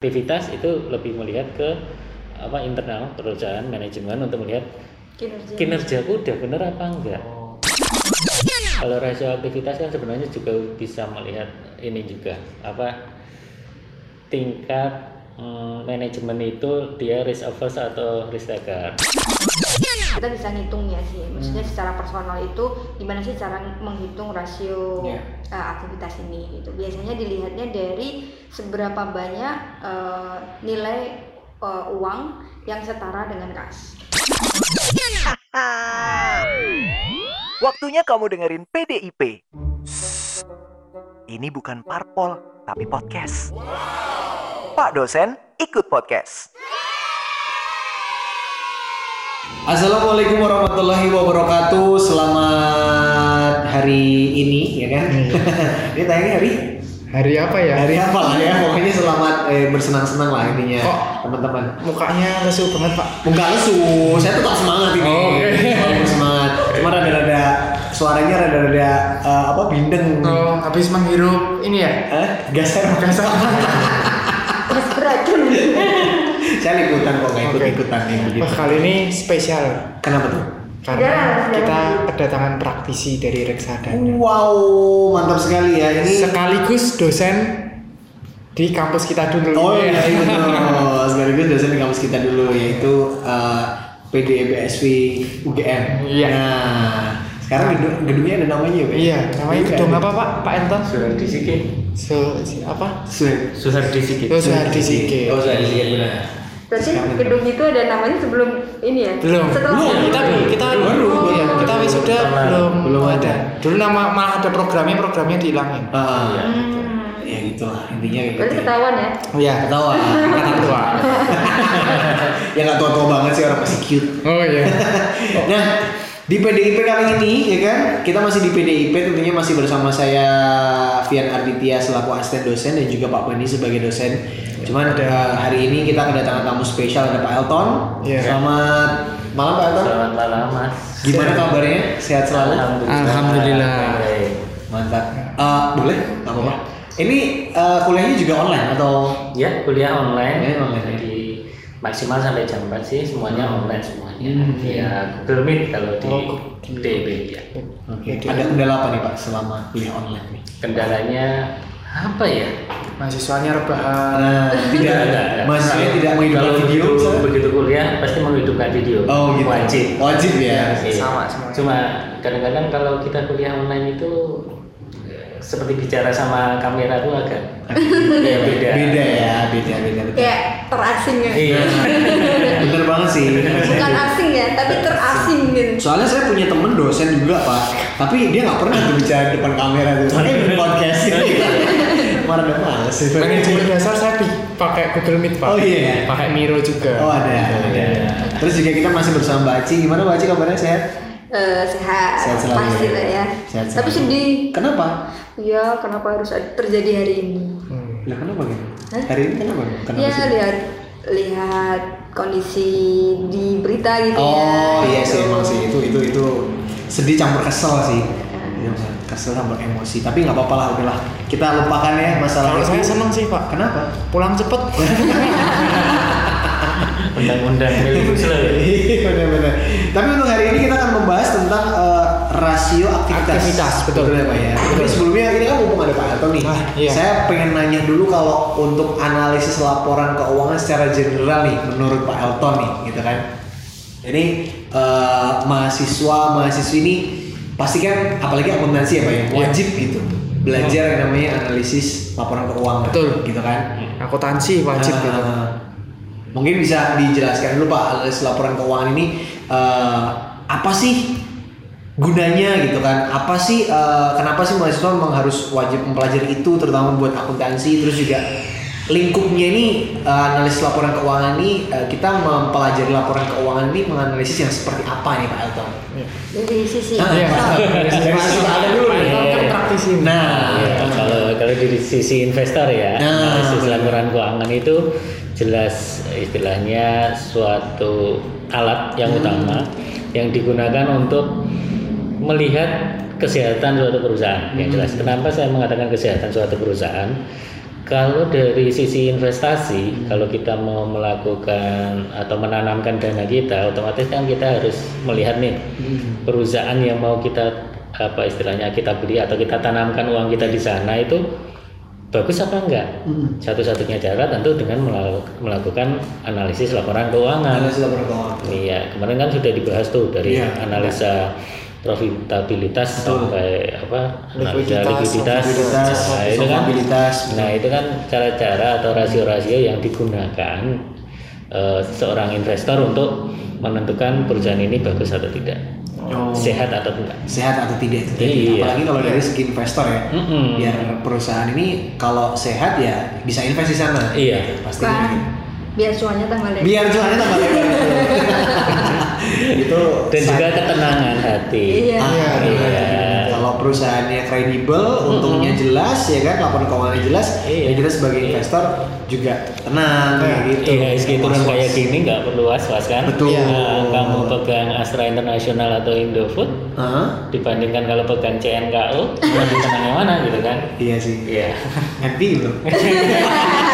aktivitas itu lebih melihat ke apa internal perusahaan manajemen untuk melihat kinerja. kinerjaku udah bener apa enggak. Kalau rasio aktivitas kan sebenarnya juga bisa melihat ini juga apa tingkat mm, manajemen itu dia risk averse atau risk taker kita bisa ngitung ya sih maksudnya secara personal itu gimana sih cara menghitung rasio Iya. uh, aktivitas ini gitu biasanya dilihatnya dari seberapa banyak uh, nilai uh, uang yang setara dengan kas Waktunya kamu dengerin PDIP. Ini bukan parpol, tapi podcast. Pak dosen, ikut podcast. Assalamualaikum warahmatullahi wabarakatuh. Selamat hari ini ya kan. ini tayangnya hari Hari apa ya? hari apa lah ya. Pokoknya selamat eh, bersenang-senang lah intinya Kok? teman-teman. Mukanya lesu banget pak. Enggak lesu, saya tetap semangat ini. Oh. Selalu semangat. Cuma rada-rada suaranya rada-rada eh, apa bindeng. Oh, habis menghirup ini ya? Eh, gaser Gasal. saya liputan kok nggak ikut ikutan nih begitu. Wah kali ini spesial Kenapa tuh? karena Ya, kita ya. kedatangan praktisi dari reksadana. Wow, mantap sekali ya ini. Sekaligus dosen di kampus kita dulu. Oh iya, iya betul. Sekaligus dosen di kampus kita dulu yaitu uh, PDBSV UGM. Iya. Nah, sekarang gedung, gedungnya ada namanya ya? Iya, namanya gedung apa pak? Pak Anton? Suhardi Sikit So, si- apa? Suhardi Oh, Suhardi Sikit. Oh, Suhardi Sikit benar. berarti gedung itu ada namanya sebelum ini ya Belum. setelah Belum. Kita kita Baru. Iya, kita wisuda Pertama. belum Belum ada. ada. Dulu nama malah ada programnya, programnya dihilangin. Ah, Hmm. ya gitu lah intinya kayak berarti gitu. ketahuan ya Iya. Ketawa. Kata tua. ya nggak tua-tua banget sih orang masih cute. Oh iya. Nah, di PDIP kali ini ya kan, kita masih di PDIP tentunya masih bersama saya Fian Arditya selaku asisten dosen dan juga Pak Bani sebagai dosen. Cuman eh, hari ini kita kedatangan tamu spesial ada Pak Elton. Iya. Selamat malam Pak Elton. selamat malam mas Gimana kabarnya? Sehat selalu? Alhamdulillah. Baik. Mantap. Eh, boleh? Nggak apa-apa. Ini eh, kuliahnya juga online atau? ya kuliah online Ya, online. jadi maksimal sampai jam 4 sih semuanya online semuanya Hmm. ya Google Meet kalau di Oh, DB ya Oke. Ada kendala apa nih Pak selama kuliah online nih? kendalanya apa ya Mahasiswanya rebahan. Nah, tidak ada mahasiswanya tidak kalau menghidupkan video. begitu, begitu kuliah pasti menghidupkan video Oh gitu. wajib Wajib ya. Iya. Sama semuanya. cuma kadang-kadang kalau kita kuliah online itu seperti bicara sama kamera tuh agak ya, beda Beda ya, beda beda beda. kayak terasing ya iya Bener banget sih. bukan asing ya tapi terasing gitu Soalnya saya punya temen dosen juga pak, tapi dia nggak pernah tuh bicara di depan kamera tuh. Makanya bikin podcast ini. Mana ada males sih. Manajemen dasar saya pakai Google Meet pak. Oh, iya. Pakai Miro juga. Oh ada, ada. Terus juga kita masih bersama Mbak Aci. Gimana Mbak Aci kabarnya sehat? Eh, sehat, Sehat selalu, pasti ya. lah ya Sehat tapi sedih Kenapa? ya kenapa harus terjadi hari ini. Lah kenapa gitu? Hah? Hari ini kenapa? Kenapa ya sih? lihat lihat kondisi di berita gitu ya Oh iya gitu. sih emang sih itu itu itu sedih campur kesel sih. Hmm. Iya, Kesel campur emosi. Tapi nggak apa-apa lah, udahlah. Kita lupakan ya masalah Kalau itu. saya seneng sih pak. Kenapa? Pulang cepet. undang-undang ya. Iya benar-benar. Tapi untuk hari ini kita akan membahas tentang eh, rasio aktivitas. Aktivitas, betul. ya Pak ya. Tapi sebelumnya ini kan mumpung ada Pak Anto nih. Ah, iya. Saya pengen nanya dulu kalau untuk analisis laporan keuangan secara general nih menurut Pak Elton nih gitu kan. Ini eh, mahasiswa mahasiswi ini pasti kan apalagi akuntansi ya Pak ya Iya. wajib gitu belajar yang namanya analisis laporan keuangan Betul. gitu kan. Akuntansi wajib Ah, gitu. Mungkin bisa dijelaskan dulu Pak analisis laporan keuangan ini eh, apa sih gunanya gitu kan? Apa sih eh, kenapa sih mahasiswa memang harus wajib mempelajari itu terutama buat akuntansi terus juga lingkupnya ini eh, analisis laporan keuangan ini eh, kita mempelajari laporan keuangan ini menganalisis yang seperti apa nih Pak Elton? Iya. dari sisi Ah, Iya. Dari sisi Pak Elton dulu praktisi. Nah, Ya, kalau kalau dari sisi investor ya, Nah. analisis laporan keuangan itu jelas istilahnya suatu alat yang utama yang digunakan untuk melihat kesehatan suatu perusahaan. Yang jelas, kenapa saya mengatakan kesehatan suatu perusahaan? Kalau dari sisi investasi, kalau kita mau melakukan atau menanamkan dana kita, otomatis kan kita harus melihat nih perusahaan yang mau kita apa istilahnya kita beli atau kita tanamkan uang kita di sana itu bagus apa enggak? Satu-satunya cara tentu dengan melakukan analisis laporan keuangan. Analisis laporan keuangan. Iya, kemarin kan sudah dibahas tuh dari Iya. analisa profitabilitas sampai apa Likuiditas, likuiditas, Likuiditas, nah, itu kan nah itu kan cara-cara atau rasio-rasio yang digunakan eh, seorang investor untuk menentukan perusahaan ini bagus atau tidak Oh. sehat atau tidak sehat atau tidak itu tadi. Iya. apalagi kalau dari segi investor ya Mm-mm. biar perusahaan ini kalau sehat ya bisa invest di sana Iya. pasti Kan biar cuannya tambah lebar. biar cuannya tambah lebar itu dan juga ketenangan hati Iya. Ah, Iya, iya. kalau perusahaannya kredibel untungnya jelas ya kan laporan keuangannya jelas Iya. ya kita sebagai investor juga tenang kayak gitu Iya, ISG turun kayak gini nggak perlu was-was kan? Betul. Nah, kamu pegang Astra International atau Indofood Hah? dibandingkan kalau pegang CNKU, lebih tenang yang mana gitu kan? iya sih Iya. happy loh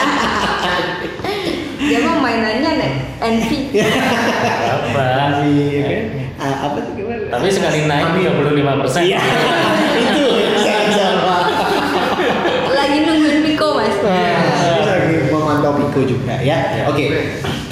Dia mah mainannya nih envy. Apa? Iya kan? Ah, apa tuh gimana Tapi sekali naik 35 persen. Iya. itu sama Lagi nungguin Piko mas. Piko juga ya. Oke.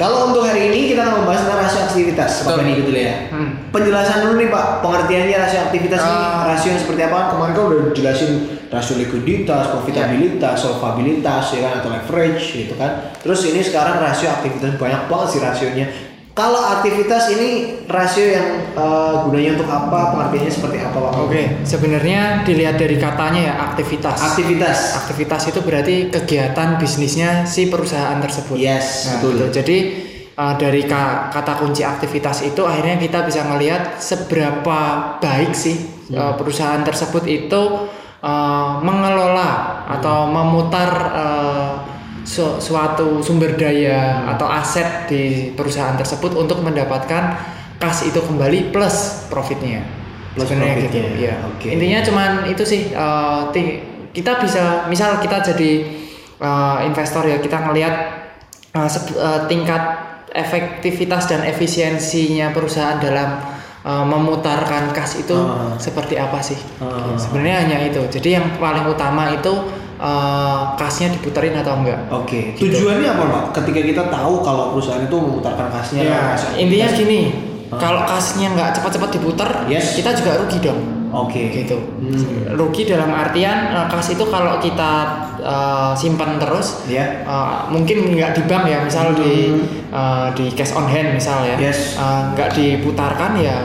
Kalau untuk hari ini kita akan membahas tentang rasio aktivitas. Pak Bani gitu ya. Hmm. Penjelasan dulu nih Pak, pengertiannya rasio aktivitas ini Ah. rasio yang seperti apa? Kemarin kan udah jelasin rasio likuiditas, profitabilitas, solvabilitas ya kan atau leverage gitu kan. Terus ini sekarang rasio aktivitas banyak banget sih rasionya. Kalau aktivitas ini rasio yang eh, gunanya untuk apa? Pengertiannya seperti apa Pak? Oke, sebenarnya dilihat dari katanya ya aktivitas. Aktivitas. Aktivitas itu berarti kegiatan bisnisnya si perusahaan tersebut. Yes, Nah, betul. gitu. Jadi uh, dari ka- kata kunci aktivitas itu akhirnya kita bisa melihat seberapa baik sih uh, perusahaan tersebut itu uh, mengelola atau memutar uh, su- suatu sumber daya atau aset di perusahaan tersebut untuk mendapatkan kas itu kembali plus profitnya. Plus Sebenarnya profitnya, gitu. Ya. oke. Intinya cuman itu sih uh, kita bisa misal kita jadi uh, investor ya kita ngelihat uh, uh, tingkat efektivitas dan efisiensinya perusahaan dalam uh, memutarkan kas itu Ah. seperti apa sih? Ah. Sebenarnya hanya itu. Jadi yang paling utama itu uh, kasnya diputerin atau enggak. Oke, Gitu. tujuannya apa Pak? Ketika kita tahu kalau perusahaan itu memutarkan kasnya, Ya, kasnya intinya aktivitas. gini, kalau kasnya nggak cepat-cepat diputar, Yes. kita juga rugi dong. Oke, gitu. Hmm. Rugi dalam artian eh, kas itu kalau kita eh, simpan terus, Ya. eh, mungkin nggak di bank ya, misal di eh, di cash on hand misal ya, Hmm. Yes. Eh, nggak diputarkan ya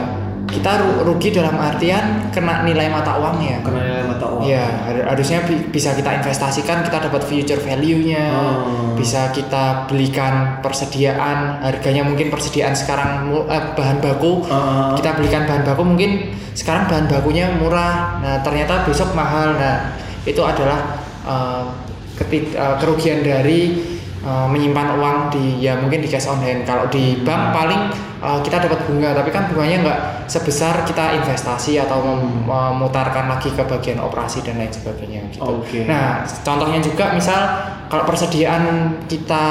kita ru- rugi dalam artian kena nilai mata uangnya. Kena nilai mata uang. Ya, har- harusnya bi- bisa kita investasikan, kita dapat future value-nya, Oh. bisa kita belikan persediaan, harganya mungkin persediaan sekarang eh, bahan baku, Ah. kita belikan bahan baku mungkin sekarang bahan bakunya murah, nah ternyata besok mahal, nah itu adalah eh, ketik- eh, kerugian dari eh, menyimpan uang di ya mungkin di cash on hand. Kalau di bank paling eh, kita dapat bunga, tapi kan bunganya nggak sebesar kita investasi atau mem- memutarkan lagi ke bagian operasi dan lain sebagainya gitu. Oke. Nah, contohnya juga misal kalau persediaan kita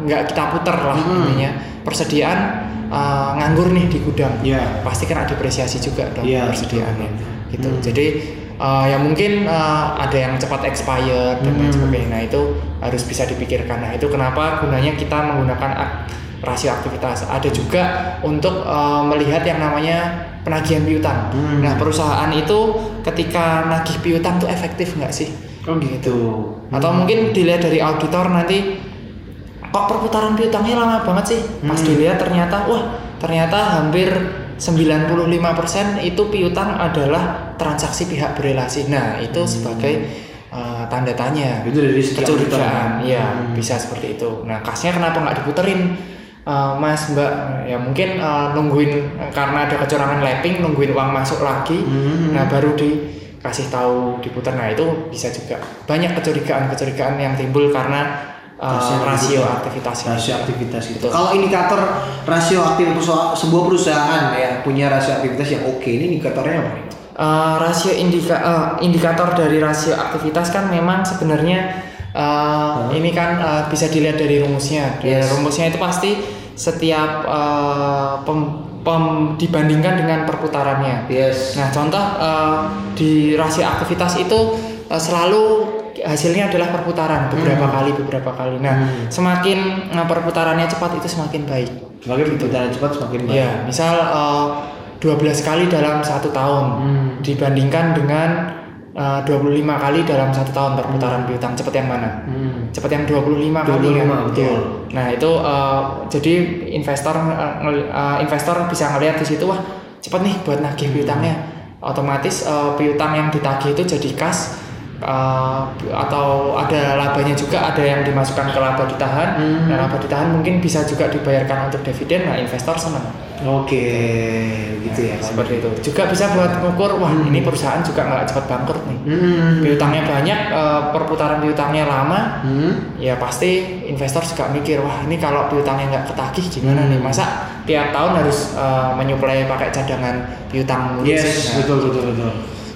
nggak kita putar lah intinya, persediaan eh, nganggur nih di gudang, Iya. pasti kena depresiasi juga dong Iya, persediaannya. betul. Gitu. Hmm. Jadi eh, ya mungkin eh, ada yang cepat expired dan lain Hmm. sebagainya. Nah itu harus bisa dipikirkan. Nah itu kenapa gunanya kita menggunakan ak- rasio aktivitas. Ada juga untuk eh, melihat yang namanya penagihan piutang. Hmm. Nah perusahaan itu ketika nagih piutang tuh efektif nggak sih? Oh gitu. Atau mungkin dilihat dari auditor nanti kok perputaran piutangnya lama banget sih? Pas Hmm. dilihat ternyata wah ternyata hampir 95% itu piutang adalah transaksi pihak berelasi. Nah, itu sebagai uh, tanda tanya. Itu dari kecurigaan. Iya, Hmm. bisa seperti itu. Nah, kasnya kenapa nggak diputerin? Uh, mas Mbak ya mungkin uh, nungguin karena ada kecurangan lapping nungguin uang masuk lagi Hmm. nah baru dikasih tahu diputar nah itu bisa juga banyak kecurigaan-kecurigaan yang timbul karena uh, Rasio aktivitas. rasio aktivitas itu. Kalau indikator rasio aktivitas sebuah perusahaan ya punya rasio aktivitas yang oke, ini indikatornya apa? Uh, rasio indika uh, indikator dari rasio aktivitas kan memang sebenarnya uh, ini kan uh, bisa dilihat dari rumusnya. Dari Yes. rumusnya itu pasti setiap uh, pem- pem- dibandingkan dengan perputarannya. Yes. Nah, contoh uh, di rasio aktivitas itu uh, selalu hasilnya adalah perputaran beberapa kali beberapa kali. Nah, semakin uh, perputarannya cepat itu semakin baik. Semakin berjalan cepat semakin baik. Iya, misal uh, 12 kali dalam satu tahun Hmm. dibandingkan dengan uh, 25 kali dalam satu tahun perputaran piutang cepat yang mana? Hmm. Cepat yang 25, kali 25, kan? betul. Iya. Nah, itu uh, jadi investor uh, uh, investor bisa ngelihat di situ wah, cepat nih buat nagih piutangnya. Otomatis uh, piutang yang ditagih itu jadi kas uh, atau ada labanya juga ada yang dimasukkan ke laba ditahan Hmm. dan laba ditahan mungkin bisa juga dibayarkan untuk dividen nah investor senang Oke, gitu ya. Pak. seperti itu juga bisa buat ngukur wah ini perusahaan juga nggak cepat bangkrut nih Hmm. piutangnya banyak eh, perputaran piutangnya lama Hmm. ya pasti investor juga mikir wah ini kalau piutangnya nggak ketagih gimana nih masa tiap tahun harus eh, menyuplai pakai cadangan piutang Yes? Nah, betul betul betul.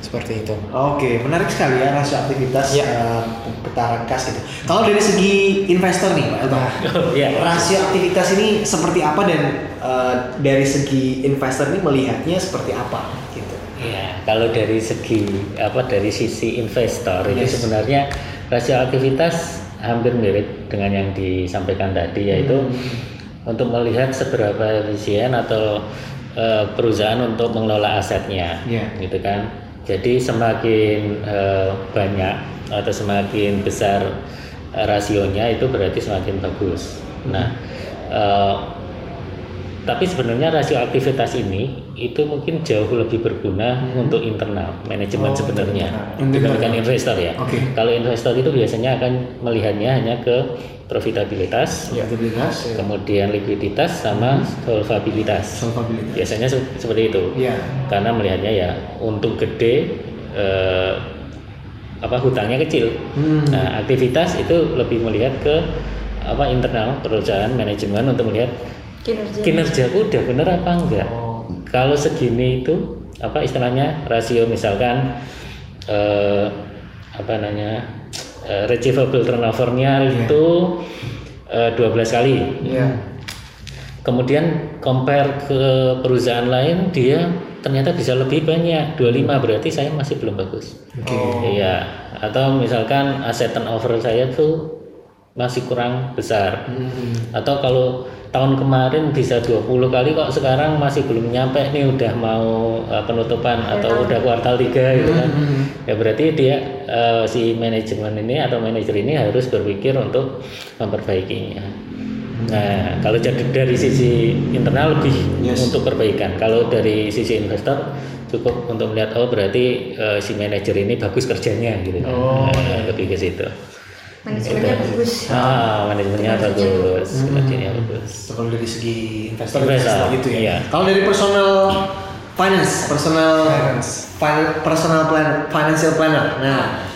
Seperti itu Oke, menarik sekali ya rasio aktivitas Ya. eh, putaran kas gitu. Kalau dari segi investor nih, Pak iya. rasio aktivitas ini seperti apa dan eh, dari segi investor ini melihatnya seperti apa gitu? Ya, kalau dari segi apa dari sisi investor itu Yes. sebenarnya rasio aktivitas hampir mirip dengan yang disampaikan tadi yaitu untuk melihat seberapa efisien atau eh, perusahaan untuk mengelola asetnya, Iya. gitu kan. Jadi semakin eh, banyak atau semakin besar eh, rasionya itu berarti semakin bagus. Nah, eh, tapi sebenarnya rasio aktivitas ini itu mungkin jauh lebih berguna untuk internal manajemen Oh, sebenarnya dibandingkan investor ya. Oke. Kalau investor itu biasanya akan melihatnya hanya ke profitabilitas, Aktivitas, kemudian likuiditas sama solvabilitas. solvabilitas. Biasanya se- seperti itu. Iya. Karena melihatnya ya untung gede eh, apa hutangnya kecil. Hmm. Nah, aktivitas itu lebih melihat ke apa internal perusahaan manajemen untuk melihat kinerja kinerjaku udah bener apa enggak Oh. kalau segini itu apa istilahnya rasio misalkan eh, apa namanya eh, receivable turnovernya itu eh, 12 kali. Iya. kemudian compare ke perusahaan lain dia ternyata bisa lebih banyak. 25 berarti saya masih belum bagus. Oke. iya. Atau misalkan aset turnover saya tuh masih kurang besar. Hmm. atau kalau tahun kemarin bisa 20 kali kok sekarang masih belum nyampe nih udah mau uh, penutupan atau udah kuartal 3 gitu kan. ya berarti dia uh, si manajemen ini atau manajer ini harus berpikir untuk memperbaikinya. Nah kalau jadi dari sisi internal lebih Yes. untuk perbaikan. Kalau dari sisi investor cukup untuk melihat oh berarti uh, si manajer ini bagus kerjanya gitu kan. Oh, Nah, lebih ke situ manajemennya bagus ah manajemennya bagus kerjanya bagus kalau dari segi investor, Investor, gitu ya. iya. Kalau dari personal finance, personal Finance. fin- personal plan, financial planner. Nah,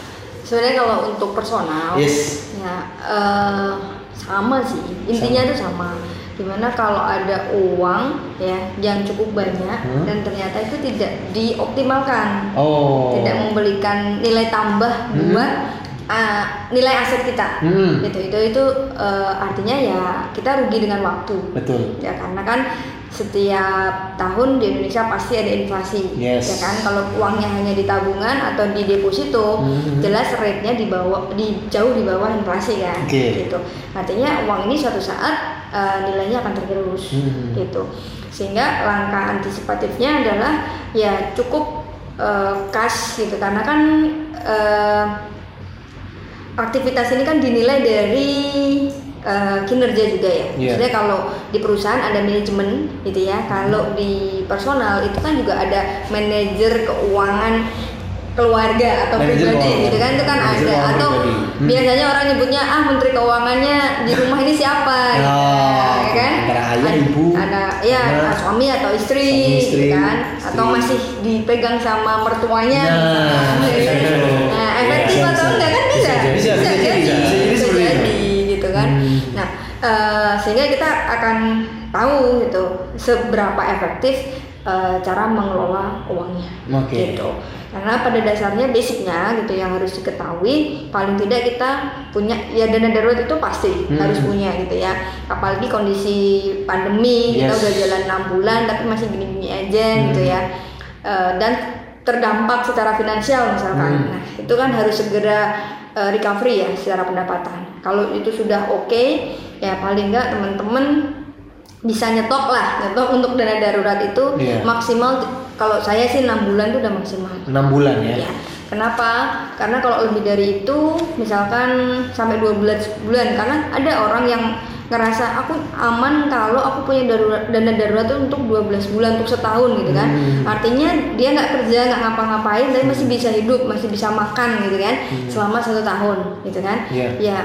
sebenarnya kalau untuk personal Yes. ya eh, sama sih intinya tuh sama di mana kalau ada uang ya yang cukup banyak Hmm. dan ternyata itu tidak dioptimalkan oh. tidak memberikan nilai tambah buat uh, nilai aset kita Hmm. gitu itu itu uh, artinya ya kita rugi dengan waktu Betul. ya karena kan setiap tahun di Indonesia pasti ada inflasi Yes. ya kan kalau uangnya hanya di tabungan atau di deposito Mhm. jelas rate-nya di bawah di jauh di bawah inflasi kan Oke. gitu artinya uang ini suatu saat uh, nilainya akan tergerus Mhm. gitu sehingga langkah antisipatifnya adalah ya cukup uh, cash gitu karena kan uh, aktivitas ini kan dinilai dari uh, kinerja juga ya. Iya. Maksudnya kalau di perusahaan ada manajemen gitu ya. Kalau di personal itu kan juga ada manajer keuangan keluarga atau pribadi gitu kan itu kan Manajer ada atau. Hmm. biasanya orang nyebutnya ah menteri keuangannya di rumah ini siapa gitu, Oh, ya kan antara ayah, Ada- ibu, ada ya anak, suami atau istri, suami, istri, gitu kan istri. atau masih dipegang sama mertuanya Nah, gitu. itu. nah efektif Bisa, atau kan bisa Bisa, bisa, bisa jadi, bisa jadi bisa jadi gitu kan Hmm. nah eh, sehingga kita akan tahu gitu seberapa efektif eh, cara mengelola uangnya Oke. gitu karena pada dasarnya basicnya gitu yang harus diketahui paling tidak kita punya ya dana darurat itu pasti Hmm. harus punya gitu ya apalagi kondisi pandemi kita Yes. udah jalan enam bulan tapi masih gini-gini aja gitu Hmm. ya Eh, dan terdampak secara finansial misalkan Hmm. nah itu kan harus segera eh, recovery ya secara pendapatan kalau itu sudah oke ya paling nggak teman-teman bisa nyetok lah nyetok untuk dana darurat itu Iya. maksimal kalau saya sih enam bulan itu udah maksimal enam bulan ya. Ya. Kenapa? Karena kalau lebih dari itu, misalkan sampai 12 bulan, karena ada orang yang ngerasa aku aman kalau aku punya darurat, dana darurat itu untuk 12 bulan, untuk setahun gitu kan. Hmm. Artinya dia nggak kerja, nggak ngapa-ngapain, tapi masih bisa hidup, masih bisa makan gitu kan, selama satu tahun gitu kan. Hmm. Iya. Ya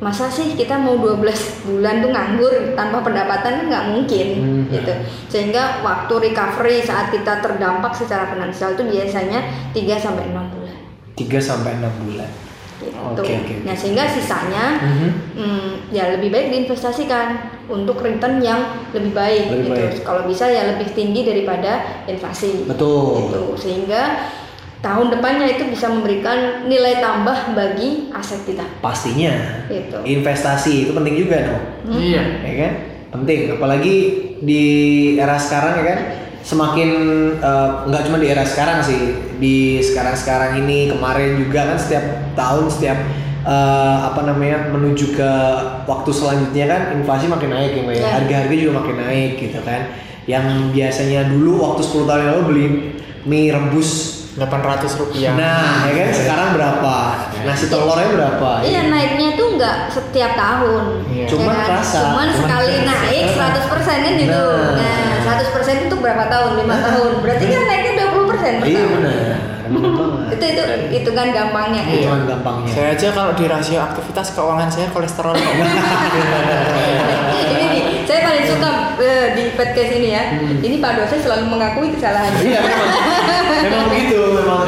masa sih kita mau 12 bulan tuh nganggur tanpa pendapatan nggak mungkin Hmm. gitu sehingga waktu recovery saat kita terdampak secara finansial itu biasanya 3 sampai 6 bulan 3 sampai 6 bulan. Gitu. Oke, oke, oke. Nah, sehingga sisanya Mhm. hmm, ya lebih baik diinvestasikan untuk return yang lebih baik Lebih gitu. baik. Kalau bisa ya lebih tinggi daripada inflasi. Betul. Gitu. Sehingga tahun depannya itu bisa memberikan nilai tambah bagi aset kita. Pastinya. Gitu. Investasi itu penting juga dong. Iya. ya kan penting apalagi di era sekarang ya kan semakin eh, nggak cuma di era sekarang sih di sekarang sekarang ini kemarin juga kan setiap tahun setiap eh, apa namanya menuju ke waktu selanjutnya kan inflasi makin naik ya Mbak ya Ya. harga-harga juga makin naik gitu kan yang biasanya dulu waktu 10 tahun yang lalu beli mie rebus 800 rupiah. nah ya kan sekarang berapa nasi telurnya berapa Iya naiknya itu nggak setiap tahun. Iya. ya Cuman kan? kerasa. Cuman Cuman sekali kerasa. naik 100% kan gitu. Nah. Nah, 100% itu berapa tahun? 5 tahun. Berarti kan naiknya 20% per iya tahun. benar Itu itu itu kan gampangnya. itu kan gampangnya Saya aja kalau di rasio aktivitas keuangan saya kolesterol kok. ini nih, saya paling suka eh, di podcast ini ya. Ini Pak dosen selalu mengakui kesalahannya. Iya memang, memang begitu memang.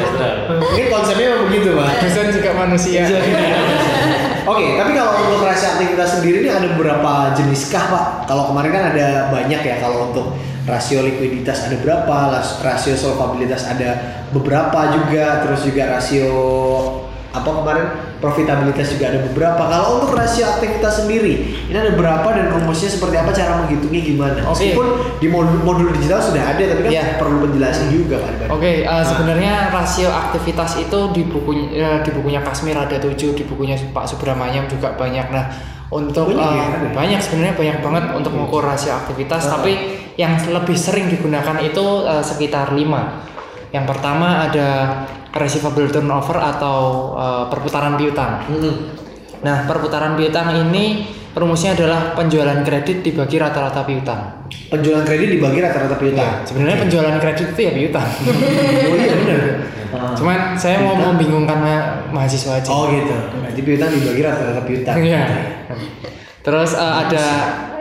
Mungkin konsepnya memang begitu pak. Dosen juga manusia. Oke, tapi kalau untuk rasio aktivitas sendiri ini ada beberapa jenis kah pak? Kalau kemarin kan ada banyak ya kalau untuk rasio likuiditas ada berapa, rasio solvabilitas ada beberapa juga, terus juga rasio apa kemarin profitabilitas juga ada beberapa. Kalau untuk rasio aktivitas sendiri ini ada berapa dan rumusnya seperti apa cara menghitungnya gimana? Oke. Meskipun di modul, modul digital sudah ada, tapi kan Iya. perlu penjelasan juga kan. Pak? Oke, eh, sebenarnya rasio aktivitas itu di bukunya eh, di bukunya Kasmir ada tujuh, di bukunya Pak Subramanyam juga banyak. Nah, untuk Banyak ya, ya? banyak sebenarnya banyak banget untuk mengukur rasio aktivitas, Ah. tapi yang lebih sering digunakan itu eh, sekitar lima. Yang pertama ada receivable turnover atau eh, perputaran piutang. Mm-mm. Nah, perputaran piutang ini rumusnya adalah penjualan kredit dibagi rata-rata piutang. Penjualan kredit dibagi rata-rata piutang. Nah, sebenarnya penjualan kredit itu ya piutang. oh iya benar. Cuman saya mau membingungkan ma- mahasiswa aja. Oh gitu. Berarti piutang dibagi rata-rata piutang. Iya. Terus eh, ada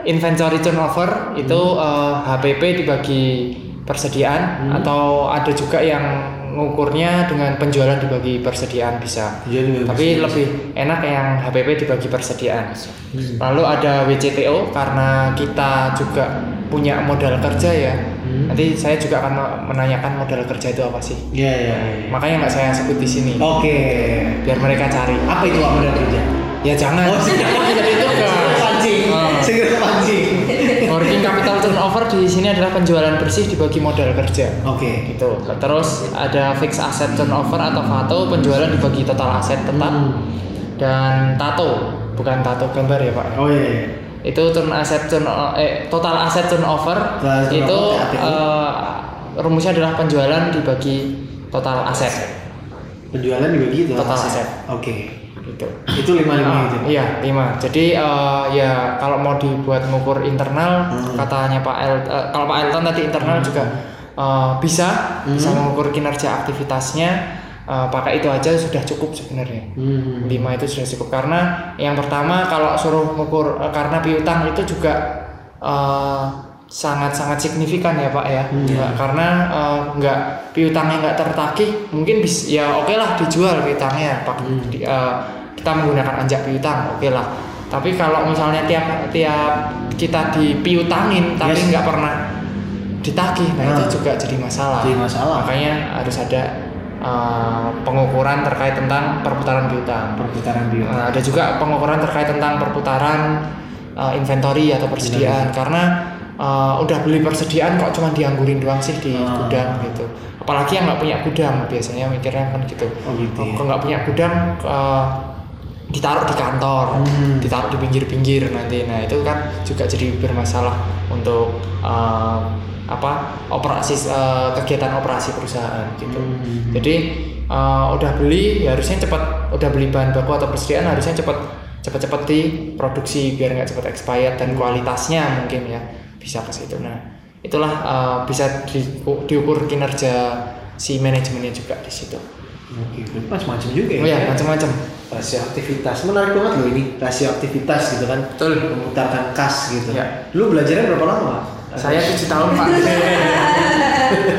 inventory turnover itu eh, HPP dibagi persediaan atau ada juga yang ngukurnya dengan penjualan dibagi persediaan bisa. Iya, dibagi Tapi persediaan. lebih enak yang HPP dibagi persediaan. Lalu ada WCTO karena kita juga punya modal kerja ya. Nanti saya juga akan menanyakan modal kerja itu apa sih. Iya iya. iya. Makanya nggak saya sebut di sini. Oke. Biar mereka cari. Apa itu modal kerja? Ya jangan. Oh, Jangan jadi itu kan. Turnover di sini adalah penjualan bersih dibagi modal kerja. Oke. Gitu. Terus ada fixed asset turnover atau FATO penjualan dibagi total aset tetap. Hmm. Dan tato, bukan tato gambar ya Pak. Oh iya. iya. Itu turn asset turn eh, total asset turnover Total itu turnover, eh, rumusnya adalah penjualan dibagi total aset. Penjualan dibagi itu Total aset. Oke. Gitu. Itu lima lima Ah, itu. Iya, lima. Jadi eh, ya kalau mau dibuat ngukur internal, Hmm. katanya Pak El, eh, kalau Pak Elton tadi internal juga eh, bisa bisa Hmm. mengukur kinerja aktivitasnya. eh, pakai itu aja sudah cukup sebenarnya. Hmm. Lima itu sudah cukup karena yang pertama kalau suruh mengukur eh, karena piutang itu juga eh, sangat-sangat signifikan ya Pak ya. Hmm. Karena eh, nggak piutangnya nggak tertagih, mungkin bisa ya oke lah dijual piutangnya Pak. Hmm. Di- eh, kita menggunakan anjak piutang, oke lah. Tapi kalau misalnya tiap tiap kita dipiutangin tapi Yes. nggak pernah ditagih nah, Nah. itu juga jadi masalah Jadi masalah. makanya harus ada uh, pengukuran terkait tentang perputaran piutang perputaran bio. Nah, ada juga pengukuran terkait tentang perputaran uh, inventory atau persediaan karena uh, udah beli persediaan kok cuma dianggurin doang sih di Ah. gudang gitu. Apalagi yang nggak punya gudang biasanya mikirnya kan gitu. Oh, gitu ya. Kalau nggak punya gudang uh, ditaruh di kantor, Hmm. ditaruh di pinggir-pinggir nanti. Nah itu kan juga jadi bermasalah untuk uh, apa operasi uh, kegiatan operasi perusahaan gitu. Hmm. Jadi uh, udah beli ya harusnya cepat, udah beli bahan baku atau persediaan harusnya cepat cepat-cepat diproduksi biar nggak cepat expired dan kualitasnya mungkin ya bisa ke situ. Nah itulah uh, bisa di- diukur kinerja si manajemennya juga di situ. Oke, macam-macam juga ya. Oh ya macam-macam. rasio aktivitas menarik banget loh ini rasio aktivitas gitu kan Betul. memutarkan kas gitu Ya. lu belajarnya berapa lama Saya tujuh tahun pak.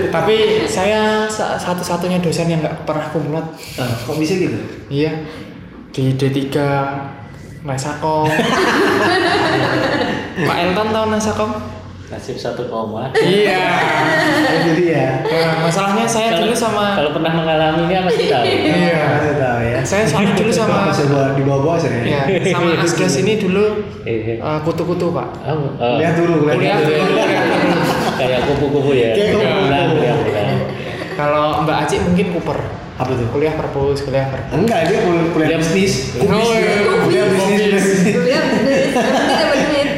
Tapi saya sa- satu-satunya dosen yang nggak pernah kumlot. Ah, kok bisa gitu Iya. Di D3 Nasakom. Pak Elton tahu Nasakom? Nasib satu koma Iya. jadi ya Nah, masalahnya saya dulu sama kalau pernah mengalaminya pasti tahu Iya. saya tahu ya Saya soalnya dulu sama Masih bawa di bawah-bawah sih ya, sama Asdos ini dulu Iya. eh, kutu-kutu, Pak. Oh, oh. lihat dulu Kuliah lihat dulu, kayak kupu-kupu ya Kayak kupu-kupu. Kalau Mbak Aci mungkin Cooper. apa tuh Kuliah perpus, kuliah perpus. enggak dia kuliah, bisnis Oh, kubis iya. dia. kuliah bisnis Kubis. kuliah bisnis Kuliah bisnis, tapi dapat duit.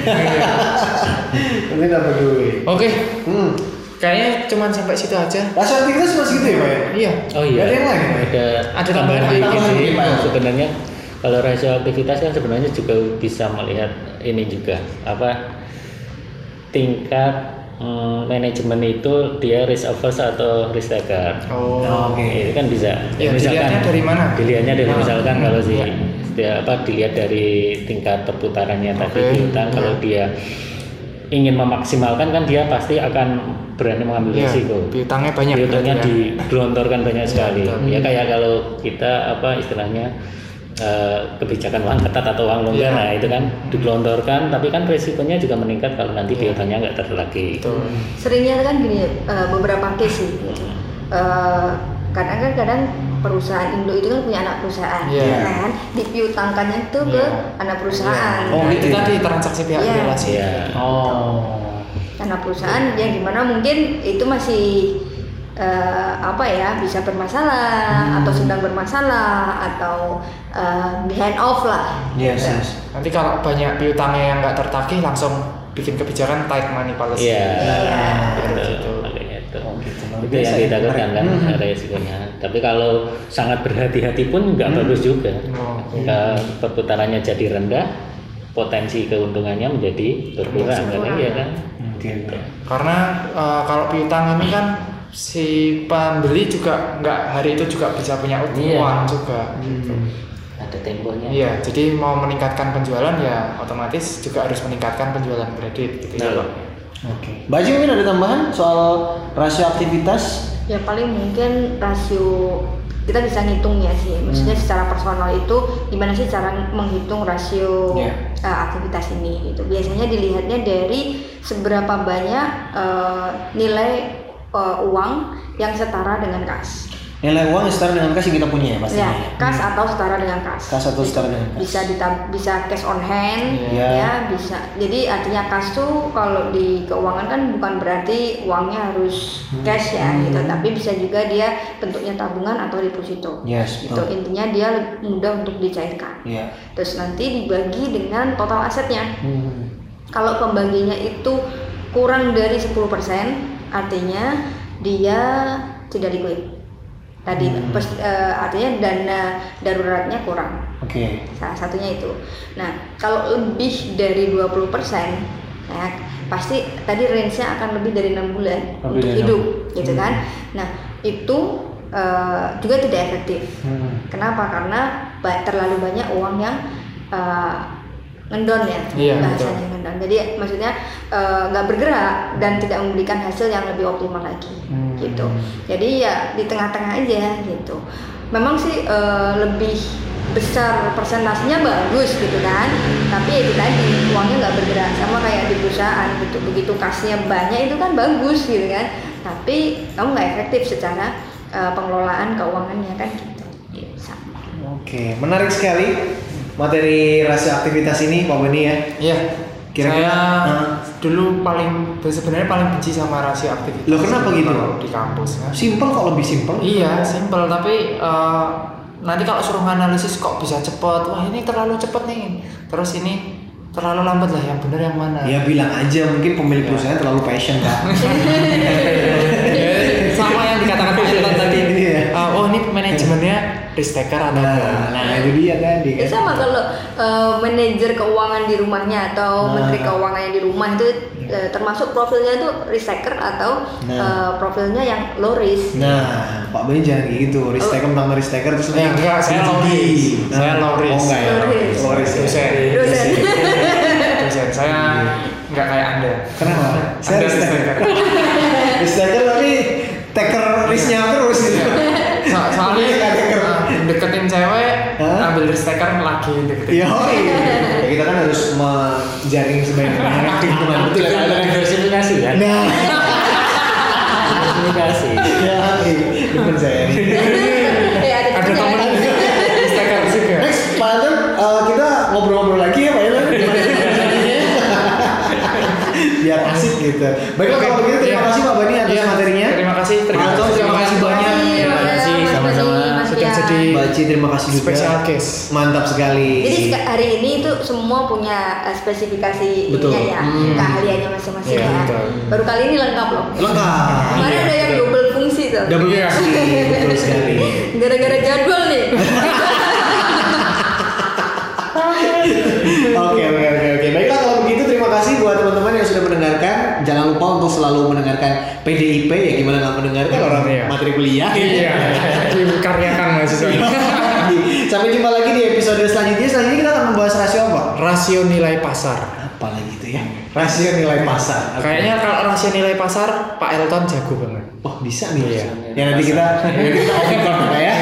Ini dapat duit Oke, hmm kayaknya cuman sampai situ aja. rasio aktivitas masih gitu ya pak ya Iya. oh iya Ada yang lain, ada Ada tambahan dikit tambahan sih. sebenarnya kalau rasio aktivitas kan sebenarnya juga bisa melihat ini juga apa tingkat mm, manajemen itu dia risk averse atau risk taker Oh. Oke. itu kan bisa Ya, dilihatnya dari mana? dilihatnya dari Ah, misalkan kalau si iya. dia apa dilihat dari tingkat perputarannya tadi Oke, piutang kalau iya. dia ingin memaksimalkan kan dia pasti akan berani mengambil Iya, risiko piutangnya banyak piutangnya ya. digelontorkan banyak sekali betul. ya kayak kalau kita apa istilahnya eh, kebijakan uang ketat atau uang longgar Iya. nah itu kan digelontorkan tapi kan resikonya juga meningkat kalau nanti Iya. piutangnya nggak terlagi Betul. Seringnya kan gini, eh, beberapa case sih. Eh, kadang kan kadang perusahaan Indo itu kan punya anak perusahaan, Iya. ya kan? Dipiutangkannya itu ke Iya. anak perusahaan. Oh, Nah, gitu itu tadi transaksi pihak Iya. relasi. ya oh anak perusahaan yang di mana mungkin itu masih eh, apa ya bisa bermasalah atau sedang bermasalah atau eh, behind off lah. yes Gitu. yes Nanti kalau banyak piutangnya yang nggak tertagih langsung bikin kebijakan tight money policy. Iya, Iya. betul. Makanya itu. Oh, gitu. Luar Itu biasa yang ya, ditakutkan kan menarik. Hmm. resikonya. Tapi kalau sangat berhati-hati pun nggak bagus juga. Oh, Jika perputarannya jadi rendah, potensi keuntungannya menjadi berkurang kan iya kan? oke. Karena eh, kalau piutang ini kan si pembeli juga nggak hari itu juga bisa punya uang Iya. juga. gitu. Ada temponya. Iya, jadi mau meningkatkan penjualan ya otomatis juga harus meningkatkan penjualan kredit gitu ya, Betul. Pak. Oke. Mbak Aji mungkin ada tambahan soal rasio aktivitas? Ya paling mungkin rasio kita bisa ngitung ya sih. Maksudnya secara personal itu gimana sih cara menghitung rasio Iya. eh, aktivitas ini gitu. Biasanya dilihatnya dari seberapa banyak eh, nilai eh, uang yang setara dengan kas. Nilai uang setara dengan kas yang kita punya ya pastinya. Ya, kas atau setara dengan kas. Kas atau setara dengan kas. Bisa ditam- bisa cash on hand, Iya. ya bisa. Jadi artinya kas tuh kalau di keuangan kan bukan berarti uangnya harus Hmm. cash ya gitu, tapi bisa juga dia bentuknya tabungan atau deposito. Yes, Gitu. betul. Intinya dia mudah untuk dicairkan. Iya. Terus nanti dibagi dengan total asetnya. Hmm. Kalau pembaginya itu kurang dari 10%, artinya dia tidak liquid. Tadi Hmm. pers- eh, artinya dana daruratnya kurang. Oke. Salah satunya itu. Nah, kalau lebih dari 20%, ya, pasti tadi range-nya akan lebih dari enam bulan Lebih untuk hidup, enam. gitu kan? Nah, itu eh, juga tidak efektif. Hmm. Kenapa? Karena terlalu banyak uang yang eh, ngendon ya Iya, bahasanya ngendon. Jadi maksudnya eh, nggak bergerak dan tidak memberikan hasil yang lebih optimal lagi Hmm. gitu. Jadi ya di tengah-tengah aja gitu. Memang sih eh, lebih besar persentasenya bagus gitu kan, tapi ya itu tadi uangnya nggak bergerak sama kayak di perusahaan gitu begitu kasnya banyak itu kan bagus gitu kan tapi kamu nggak efektif secara eh, pengelolaan keuangannya kan gitu Gitu, sama. Oke, menarik sekali materi rasio aktivitas ini Pak Beni ya. Iya. Kira-kira, saya uh, dulu paling sebenarnya paling benci sama rasio aktivitas. Loh, kenapa gitu? Di kampus kan. Simpel kok lebih simpel. Iya, simpel tapi eh, nanti kalau suruh analisis kok bisa cepet, wah ini terlalu cepet nih. Terus ini terlalu lambat lah, yang benar yang mana? Ya bilang aja mungkin pemilik perusahaan terlalu passion Pak. Sama yang dikatakan Pak Irfan tadi. Iya. Eh, oh ini manajemennya risk taker atau Nah, enggak? nah itu dia tadi Ya kan. sama kalau eh, manajer keuangan di rumahnya atau Nah. menteri keuangan yang di rumah itu eh, termasuk profilnya itu risk taker atau Nah. eh, profilnya yang low risk. Nah, Pak Beni jangan gitu. Risk taker tentang risk taker terus Eh, enggak, saya low risk. Nah, Saya low risk. Oh enggak ya? Low risk. Low risk. ya? Dosen. Dosen. Dosen, saya nggak kayak anda. Kenapa? Saya Anda risk risk taker. taker. Risk taker tapi taker risknya terus gitu. So- soalnya Nggak taker. uh, deketin cewek, Hah? ambil risk taker lagi deketin. Iya, iya. Ya, kita kan harus menjaring sebanyak-banyaknya lingkungan betul ya. Pak? diversifikasi kan Nah, diversifikasi ya, demen saya. Eh, ada taker juga. Next, Pak Anton, eh, kita ngobrol-ngobrol lagi ya Pak jadinya? Biar asik gitu. Baiklah kalau begitu terima Iya. kasih Pak Bani atas Iya, materinya. Terima kasih. Pak Anton terima kasih banyak. Terima kasih, Mas sama-sama. Bani, Mas Sudah Tia. jadi Mbak Ci terima kasih juga. special case. Mantap sekali. Jadi hari ini itu semua punya eh, spesifikasi Betul. ya, Hmm. keahliannya masing-masing Iya, ya. Baru kali ini lengkap loh. Lengkap. Kemarin Iya, ada yang betul. double fungsi tuh. Double Iya. fungsi, betul sekali. Gara-gara jadwal nih. Oke oke oke oke. Baiklah kalau begitu terima kasih buat teman-teman yang sudah mendengarkan. Jangan lupa untuk selalu mendengarkan PDIP ya gimana nggak mendengarkan orang Iya. materi kuliah. Iya, dikaryakan mahasiswa. Sampai jumpa lagi di episode selanjutnya. Selanjutnya kita akan membahas rasio apa? Rasio nilai pasar. Apa lagi itu ya? Rasio nilai pasar. Kayaknya kalau rasio nilai pasar Pak Elton jago banget. Wah bisa nih. Iya. Ya nanti kita nanti kita Pak, ya.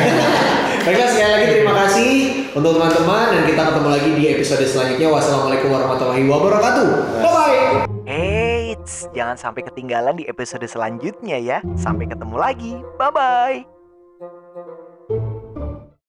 Baiklah sekali lagi terima kasih untuk teman-teman dan kita ketemu lagi di episode selanjutnya. Wassalamualaikum warahmatullahi wabarakatuh. Bye bye. Eits, jangan sampai ketinggalan di episode selanjutnya ya. Sampai ketemu lagi. Bye-bye.